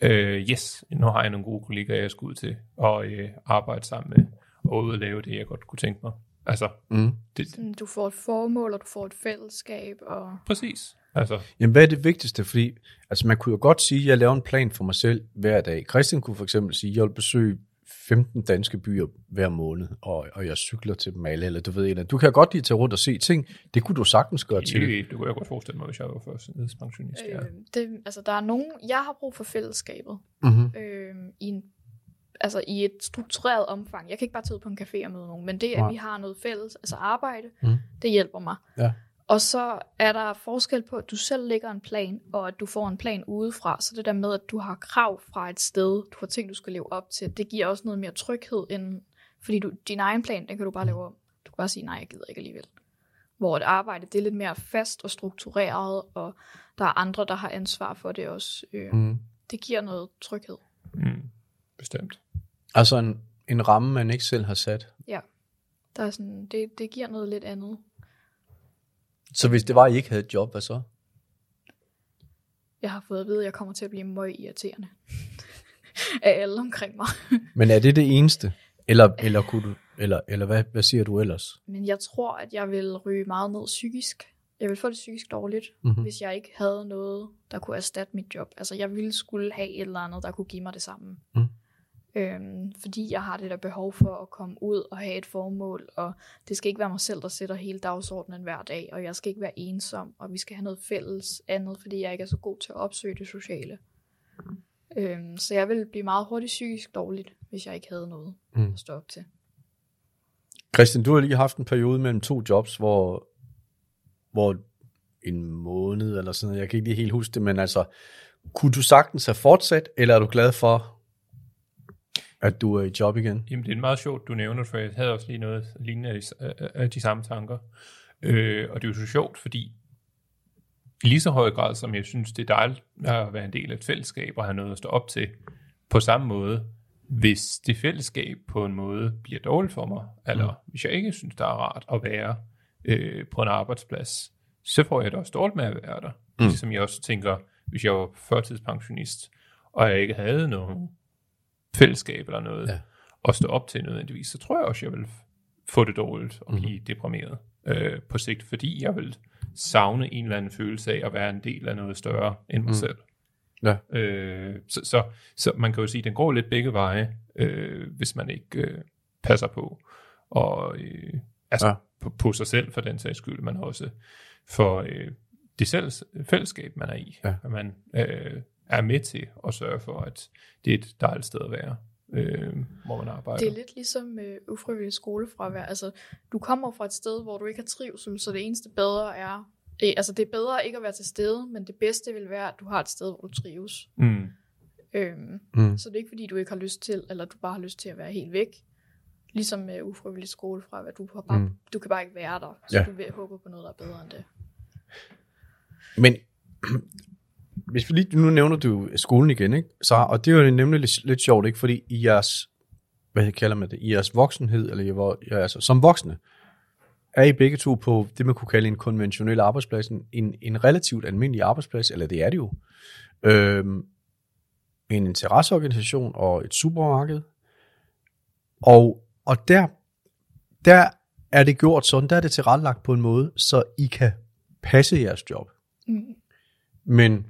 øh, yes, nu har jeg nogle gode kollegaer, jeg skal ud til, og øh, arbejde sammen med, og ud og lave det, jeg godt kunne tænke mig. Altså, Mm. det, Sådan, Du får et formål, og du får et fællesskab, og præcis. Altså, Jamen, hvad er det vigtigste? Fordi altså, man kunne jo godt sige, at jeg laver en plan for mig selv hver dag. Christian kunne for eksempel sige, at jeg vil besøge 15 danske byer hver måned, og, og jeg cykler til dem alle, eller du ved, eller du kan godt lide at tage rundt og se ting. Det kunne du sagtens gøre til. Det, det kunne jeg godt forestille mig, hvis jeg var førstepensionist. Ja. øh, det, altså, der er nogen, jeg har brug for fællesskabet. Mm-hmm. øh, i, en, altså i et struktureret omfang. Jeg kan ikke bare tage ud på en café og møde nogen, men det, at Nej. vi har noget fælles, altså arbejde, Mm. det hjælper mig. Ja. Og så er der forskel på, at du selv lægger en plan, og at du får en plan udefra. Så det der med, at du har krav fra et sted, du har ting, du skal leve op til, det giver også noget mere tryghed, end, fordi du, din egen plan, den kan du bare lave om. Du kan bare sige, nej, jeg gider ikke alligevel. Hvor et arbejde, det er lidt mere fast og struktureret, og der er andre, der har ansvar for det også. Øh, Mm. Det giver noget tryghed. Mm, bestemt. Altså en, en ramme, man ikke selv har sat. Der er sådan, det, det giver noget lidt andet. Så hvis det var, at I ikke havde et job, hvad så? Jeg har fået at vide, at jeg kommer til at blive møg irriterende. af alle omkring mig. Men er det det eneste? Eller, eller, kunne du, eller, eller hvad, hvad siger du ellers? Men jeg tror, at jeg vil ryge meget ned psykisk. Jeg vil få det psykisk dårligt, Mm-hmm. hvis jeg ikke havde noget, der kunne erstatte mit job. Altså, jeg ville skulle have et eller andet, der kunne give mig det samme. Mm. Øhm, fordi jeg har det der behov for at komme ud og have et formål, og det skal ikke være mig selv, der sætter hele dagsordenen hver dag, og jeg skal ikke være ensom, og vi skal have noget fælles andet, fordi jeg ikke er så god til at opsøge det sociale. Øhm, så jeg ville blive meget hurtigt psykisk dårligt, hvis jeg ikke havde noget Mm. at stå op til. Christian, du har lige haft en periode mellem to jobs, hvor, hvor en måned eller sådan noget, jeg kan ikke lige helt huske det, men altså, kunne du sagtens have fortsat, eller er du glad for, at du er i job igen? Jamen, det er meget sjovt, du nævner, for jeg havde også lige noget lignende af de, af- de samme tanker. Øh, og det er jo så sjovt, fordi i lige så høj grad, som jeg synes, det er dejligt at være en del af et fællesskab og have noget at stå op til, på samme måde, hvis det fællesskab på en måde bliver dårligt for mig, eller mm. hvis jeg ikke synes, det er rart at være øh, på en arbejdsplads, så får jeg det også dårligt med at være der. Mm. Ligesom jeg også tænker, hvis jeg var førtidspensionist, og jeg ikke havde noget fællesskab eller noget, Ja. at stå op til nødvendigvis, så tror jeg også, jeg vil få det dårligt og blive mm. deprimeret øh, på sigt, fordi jeg vil savne en eller anden følelse af at være en del af noget større end mig mm. selv. Ja. Øh, så, så, så man kan jo sige, at den går lidt begge veje, øh, hvis man ikke øh, passer på. Og øh, altså Ja. ja. på, på sig selv for den sags skyld, men også for øh, det selv, fællesskab, man er i. Ja. At man øh, er med til at sørge for, at det er et dejligt sted at være, øh, hvor man arbejder. Det er lidt ligesom øh, ufrivillig skolefravær. Altså, du kommer fra et sted, hvor du ikke har trivsel, så det eneste bedre er... Øh, altså, det er bedre ikke at være til stede, men det bedste vil være, at du har et sted, hvor du trives. Mm. Øhm, Mm. Så det er ikke, fordi du ikke har lyst til, eller du bare har lyst til at være helt væk. Ligesom med ufrivillig skolefravær. Du, har bare, Mm. du kan bare ikke være der, så Ja. ja. du vil håbe på noget, der er bedre end det. Men hvis vi lige, nu nævner du skolen igen, ikke? Så, og det er jo nemlig lidt, lidt sjovt, ikke? Fordi i jeres, hvad kalder man det, i jeres voksenhed, eller i, ja, altså, som voksne, er I begge to på det, man kunne kalde en konventionel arbejdsplads, en, en, en relativt almindelig arbejdsplads, eller det er det jo. Øhm, en interesseorganisation og et supermarked. Og, og der, der er det gjort sådan, der er det tilrettelagt på en måde, så I kan passe jeres job. Mm. Men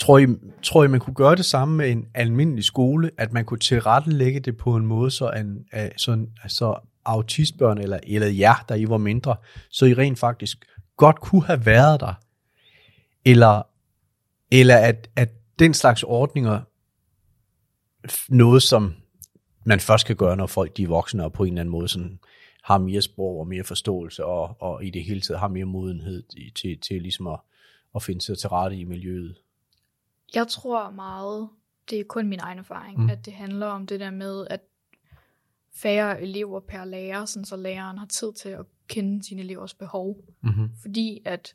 tror I, tror I, man kunne gøre det samme med en almindelig skole, at man kunne tilrettelægge det på en måde, så, en, øh, så, sådan, autistbørn eller, eller jer, der I var mindre, så I rent faktisk godt kunne have været der? Eller, eller at, at den slags ordninger noget, som man først kan gøre, når folk de er voksne og på en eller anden måde sådan, har mere sprog og mere forståelse og, og i det hele taget har mere modenhed til, til, til ligesom at, at finde sig til rette i miljøet. Jeg tror meget, det er kun min egen erfaring, Mm. at det handler om det der med, at færre elever per lærer, sådan så læreren har tid til at kende sine elevers behov. Mm-hmm. Fordi at,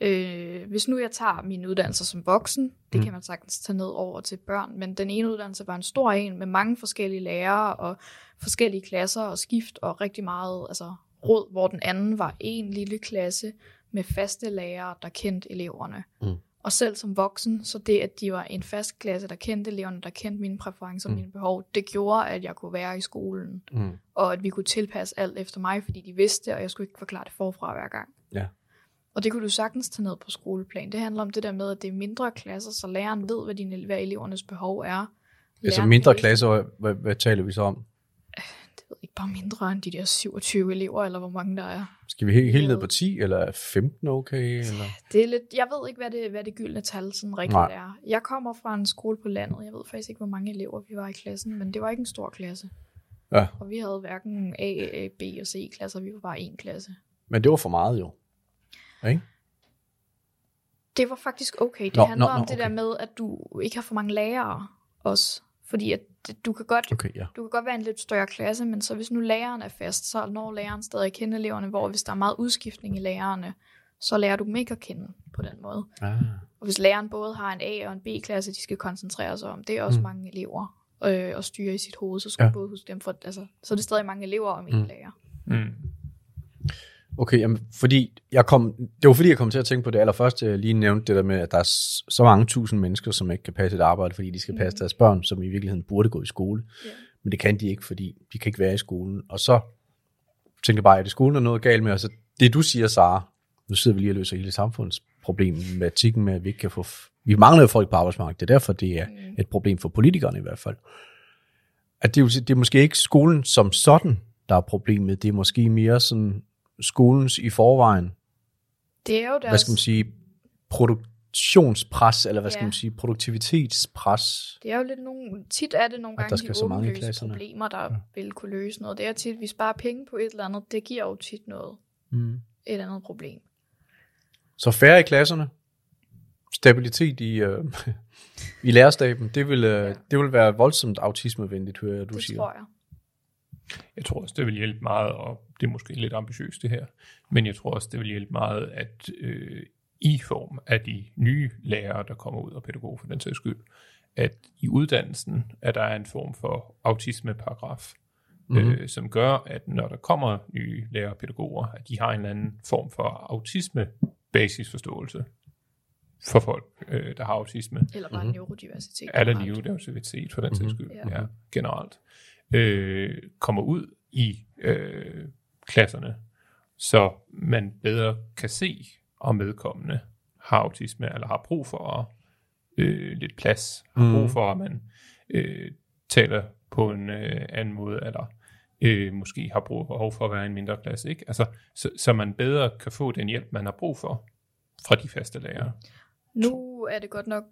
øh, hvis nu jeg tager min uddannelse som voksen, det mm. kan man sagtens tage ned over til børn, men den ene uddannelse var en stor en med mange forskellige lærere og forskellige klasser og skift og rigtig meget altså, råd, hvor den anden var en lille klasse med faste lærere, der kendte eleverne. Mm. Og selv som voksen, så det, at de var en fast klasse, der kendte eleverne, der kendte mine præferencer og Mm. mine behov, det gjorde, at jeg kunne være i skolen, Mm. og at vi kunne tilpasse alt efter mig, fordi de vidste, og jeg skulle ikke forklare det forfra hver gang. Ja. Og det kunne du sagtens tage ned på skoleplan. Det handler om det der med, at det er mindre klasser, så læreren ved, hvad, dine, hvad elevernes behov er. Altså Læreren mindre ved- klasser, hvad, hvad taler vi så om? Det ved ikke bare mindre end de der 27 elever, eller hvor mange der er. Skal vi helt, helt ned på 10, eller er 15 okay? Eller? Det er lidt, jeg ved ikke, hvad det, hvad det gyldne tal sådan rigtigt Nej. er. Jeg kommer fra en skole på landet. Jeg ved faktisk ikke, hvor mange elever vi var i klassen, men det var ikke en stor klasse. Ja. Og vi havde hverken A, A, B og C klasser. Vi var bare en klasse. Men det var for meget jo. Ikke? Det var faktisk okay. Det Nå, handler nå, om nå, det der okay. med, at du ikke har for mange lærere også. Fordi at det- du kan godt Okay, ja. du kan godt være en lidt større klasse, men så hvis nu læreren er fast, så når læreren stadig at kende eleverne, hvor hvis der er meget udskiftning i lærerne, så lærer du dem ikke at kende på den måde. Ah. Og hvis læreren både har en A- og en B-klasse, de skal koncentrere sig om, det er også Mm. mange elever øh, at styre i sit hoved, så skal Ja. du både huske dem for, altså, så er det stadig mange elever om en mm. lærer. Mm. Okay, jamen, fordi jeg kom, det var fordi, jeg kom til at tænke på det allerførste, jeg lige nævnte det der med, at der er så mange tusind mennesker, som ikke kan passe et arbejde, fordi de skal passe Mhm. deres børn, som i virkeligheden burde gå i skole. Ja. Men det kan de ikke, fordi de kan ikke være i skolen. Og så tænkte jeg bare, at det skolen er noget galt med, og så det du siger, Sara, nu sidder vi lige og løser hele samfundsproblematikken med, at vi ikke kan få, vi mangler folk på arbejdsmarkedet, det er derfor, det er Mm. et problem for politikerne i hvert fald. At det, det er måske ikke skolen som sådan, der er problemet, det er måske mere sådan skolens i forvejen, Det er jo deres, hvad skal man sige, produktionspres, eller hvad skal Ja. man sige, produktivitetspres. det er jo lidt nogle, tit er det nogle At der gange skal de så mange klasserne. problemer, der Ja. vil kunne løse noget. Det er tit, vi sparer penge på et eller andet, det giver jo tit noget, Mm. et andet problem. Så færre i klasserne, stabilitet i, øh, i lærerstaben, det vil, øh, Ja. det vil være voldsomt autismevenligt, hører jeg, du det siger. tror jeg. Jeg tror også, det vil hjælpe meget, og det er måske lidt ambitiøst det her, men jeg tror også, det vil hjælpe meget, at øh, i form af de nye lærere, der kommer ud, og pædagoger for den sags skyld, at i uddannelsen, at der er en form for autismeparagraf, Mhm. mm-hmm. øh, som gør, at når der kommer nye lærere og pædagoger, at de har en eller anden form for autisme-basisforståelse for folk, øh, der har autisme. Eller bare Mhm. mm-hmm. neurodiversitet. Eller generelt. neurodiversitet for den sags Mhm. skyld, Ja. ja. ja, generelt, øh, kommer ud i øh, klasserne, så man bedre kan se, om medkommende har autisme, eller har brug for øh, lidt plads, har Mhm. brug for, at man øh, taler på en øh, anden måde, eller øh, måske har brug behov for at være i en mindre klasse, ikke? Altså, så, så man bedre kan få den hjælp, man har brug for fra de faste lærere. Nu er det godt nok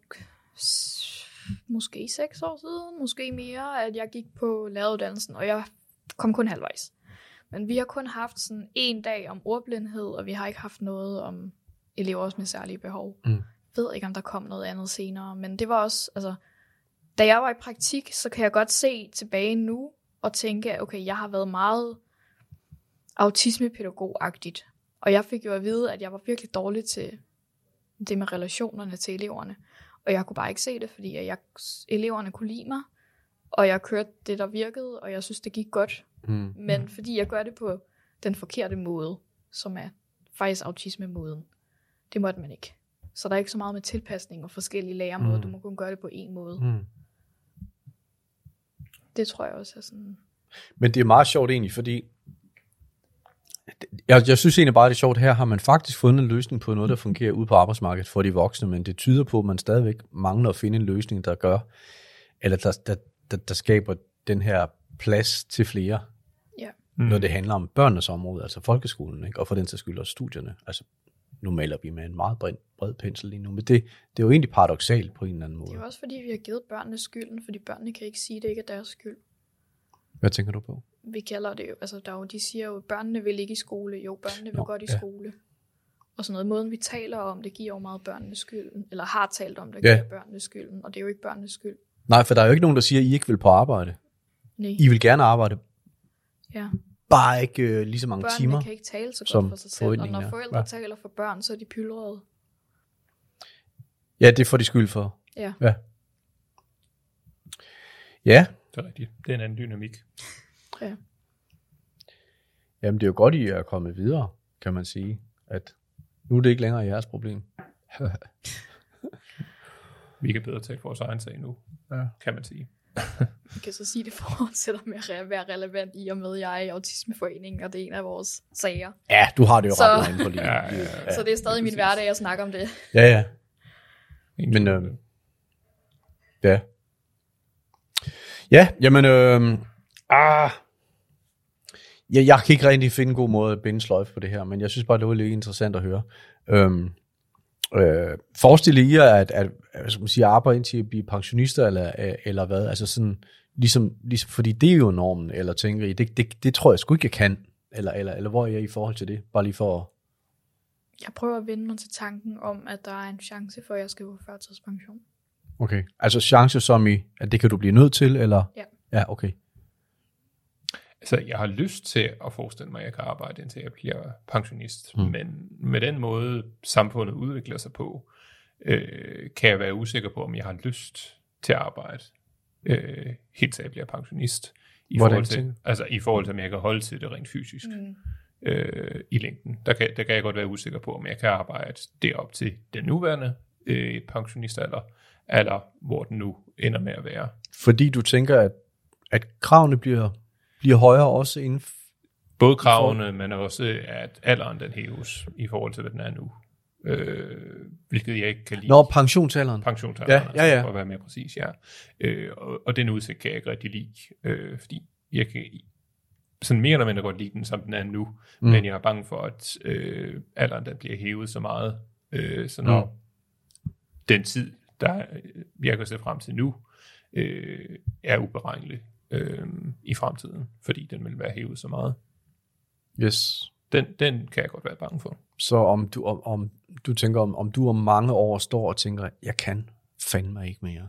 måske seks år siden, måske mere, at jeg gik på læreruddannelsen, og jeg kom kun halvvejs. Men vi har kun haft sådan en dag om ordblindhed, og vi har ikke haft noget om elever med særlige behov. Mm. Jeg ved ikke, om der kom noget andet senere, men det var også, altså, da jeg var i praktik, så kan jeg godt se tilbage nu og tænke, okay, jeg har været meget autismepædagog-agtigt. Og jeg fik jo at vide, at jeg var virkelig dårlig til det med relationerne til eleverne. Og jeg kunne bare ikke se det, fordi at jeg, eleverne kunne lide mig, og jeg kørte det, der virkede, og jeg synes, det gik godt. Mm. Men fordi jeg gør det på den forkerte måde, som er faktisk autisme-måden, det måtte man ikke. Så der er ikke så meget med tilpasning og forskellige læremåder. Mm. Du må kun gøre det på én måde. Mm. Det tror jeg også er sådan... Men det er meget sjovt egentlig, fordi jeg, jeg synes egentlig bare, det er sjovt, her har man faktisk fundet en løsning på noget, der fungerer ude på arbejdsmarkedet for de voksne, men det tyder på, at man stadigvæk mangler at finde en løsning, der gør, eller der, der, der, der skaber den her plads til flere, Ja. Mm. når det handler om børnenes område, altså folkeskolen, ikke? og for den sags skyld også studierne. Altså, nu maler vi med en meget bred, bred pensel lige nu, men det, det er jo egentlig paradoxalt på en eller anden Det er måde. også fordi, vi har givet børnene skylden, fordi børnene kan ikke sige, at det ikke er deres skyld. Hvad tænker du på? Vi kalder det jo, altså der er jo, de siger jo, at børnene vil ikke i skole. Jo, børnene vil Nå, godt i ja. skole. Og sådan noget. Måden vi taler om, det giver jo meget børnene skylden. Eller har talt om, det Ja. giver børnene skylden. Og det er jo ikke børnenes skyld. Nej, for der er jo ikke nogen, der siger, at I ikke vil på arbejde. Nej. I vil gerne arbejde, Ja. bare ikke øh, lige så mange Børnene timer. kan ikke tale så som godt for sig selv. Og når er. forældre Ja. taler for børn, så er de pyldrede. Ja, det får de skyld for. Ja. Ja. Ja, Det er rigtigt. Det er en anden dynamik. Jamen det er jo godt, I er kommet videre, kan man sige. At nu er det ikke længere jeres problem. Vi kan bedre for vores egen sag nu, Ja. kan man sige. Vi kan så sige, at det fortsætter med at re- være relevant i og med, at jeg er i Autismeforeningen, og det er en af vores sager. Ja, du har det jo Så- ret meget på lige. Ja, ja, ja. Så det er stadig min præcis. hverdag at snakke om det. ja. ja. Men, øh, det. Ja. Ja, jamen, øh, ah, ja, jeg kan ikke rigtig finde en god måde at binde sløjfe på det her, men jeg synes bare, det var lidt interessant at høre. Øhm, øh, forestil jer, at, at, at skal man sige, arbejde indtil I bliver pensionister, eller, øh, eller hvad? Altså sådan, ligesom, ligesom, fordi det er jo normen, eller tænker I, det, det, det tror jeg sgu ikke, jeg kan. Eller, eller, eller hvor er jeg i forhold til det? Bare lige for at... Jeg prøver at vende mig til tanken om, at der er en chance for, at jeg skal på førtidspension. Okay. Altså chance som i, at det kan du blive nødt til, eller? Ja. Ja, okay. Altså, jeg har lyst til at forestille mig, at jeg kan arbejde indtil jeg bliver pensionist. Mm. Men med den måde, samfundet udvikler sig på, øh, kan jeg være usikker på, om jeg har lyst til at arbejde øh, helt til jeg bliver pensionist. I Hvordan forhold tænker til, altså i forhold til, om jeg kan holde til det rent fysisk Mm. øh, i længden. Der kan, der kan jeg godt være usikker på, om jeg kan arbejde derop til den nuværende øh, pensionistalder, eller hvor den nu ender med at være. Fordi du tænker, at, at kravene bliver, bliver højere også inden... Både kravene, men også at alderen den hæves i forhold til, hvad den er nu. Øh, hvilket jeg ikke kan lide. Nå, pensionsalderen. Pensionsalderen, Ja, ja, ja. altså, for at være mere præcis, ja. Øh, og, og den udsigt kan jeg ikke rigtig lide, øh, fordi jeg kan sådan mere eller mindre godt lide den, som den er nu, Mm. men jeg er bange for, at øh, alderen den bliver hævet så meget, øh, så når mm. den tid, der jeg kan se frem til nu, øh, er uberegnelig øh, i fremtiden, fordi den vil være hævet så meget. Yes. Den, den kan jeg godt være bange for. Så om du, om, om, du tænker, om, om du om mange år står og tænker, jeg kan fandme ikke mere,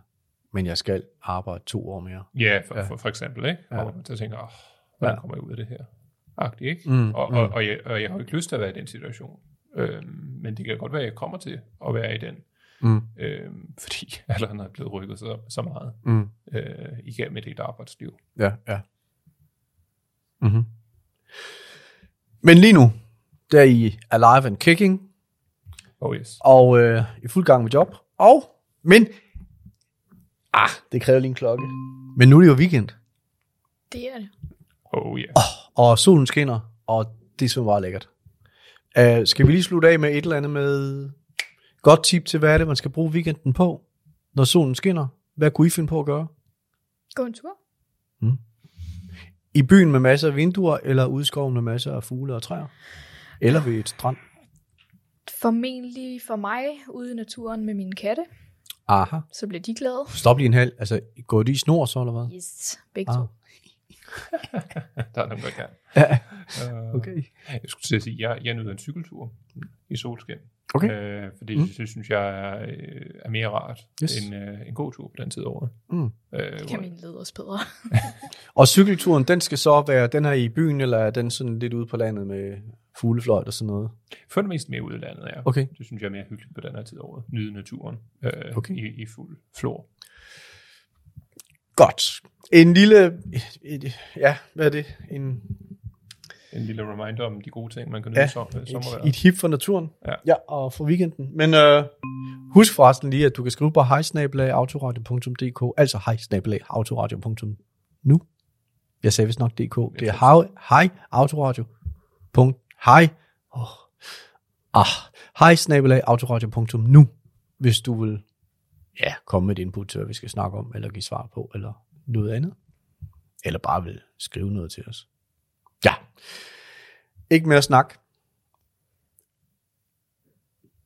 men jeg skal arbejde to år mere. Ja, for, Ja. for, for eksempel, ikke? Ja. Man så tænker, oh, hvordan Ja. kommer jeg ud af det her? Agtigt, ikke? Mm, og, mm. og, og, jeg, og jeg har jo ikke lyst til at være i den situation. Øhm, men det kan godt være, at jeg kommer til at være i den. Mm. Øhm, fordi alderen er blevet rykket så, så meget Mm. øh, igennem et helt arbejdsliv. Ja, ja. Mm-hmm. Men lige nu, der er I alive and kicking, Oh yes. og øh, i fuld gang med job. Og, men, ah, det kræver lige en klokke. Men nu er det jo weekend, Det er det. Oh yeah. og solen skinner, og det er så meget lækkert. Uh, skal vi lige slutte af med et eller andet med godt tip til, hvad er det, man skal bruge weekenden på, når solen skinner? Hvad kunne I finde på at gøre? Gå en tur. I byen med masser af vinduer, eller ude i skoven med masser af fugle og træer? Eller ved et strand? Formentlig for mig ude i naturen med mine katte. Aha. Så bliver de glade. Stop lige en halv. Altså, går de i snor så, eller hvad? Yes, begge Ah. to. Der er nogen, der kan. Ja, Uh, okay. Jeg skulle til at sige, jeg, jeg nyder en cykeltur. i solskin. Okay. Øh, fordi Mm. det synes jeg er, øh, er mere rart Yes. end øh, en god tur på den tid året. Mm. Øh, Det kan min lede os bedre. Og cykelturen, den skal så være, den er i byen, eller er den sådan lidt ude på landet med fuglefløjt og sådan noget? For det meste mere ud i landet, ja. Okay. Det synes jeg er mere hyggeligt på den her tid året. Nyde naturen øh, okay. i, i fuld flor. Godt. En lille, et, et, ja, hvad er det? En, En lille reminder om de gode ting, man kan nyde Ja, som, et, sommervejr. et hip for naturen. Ja. ja og for weekenden. Men øh, husk forresten lige, at du kan skrive på hejsnabelag.autoradio.dk, altså hejsnabelag.autoradio.nu. Jeg sagde vist nok DK. Det er hej, hej autoradio. Punkt, hej. Oh. Ah, hejsnabelag.autoradio.nu, hvis du vil ja, komme med et input til, hvad vi skal snakke om, eller give svar på, eller noget andet. Eller bare vil skrive noget til os. Ja. Ikke mere snak.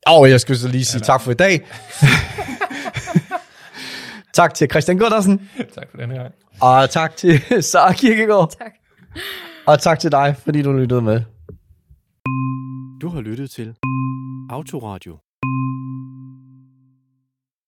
Og jeg skulle så lige sige tak for i dag. tak til Christian Gundersen, tak for den her gang. og tak til Sara Kirkegaard, tak. og tak til dig, fordi du lyttede med. Du har lyttet til Autoradio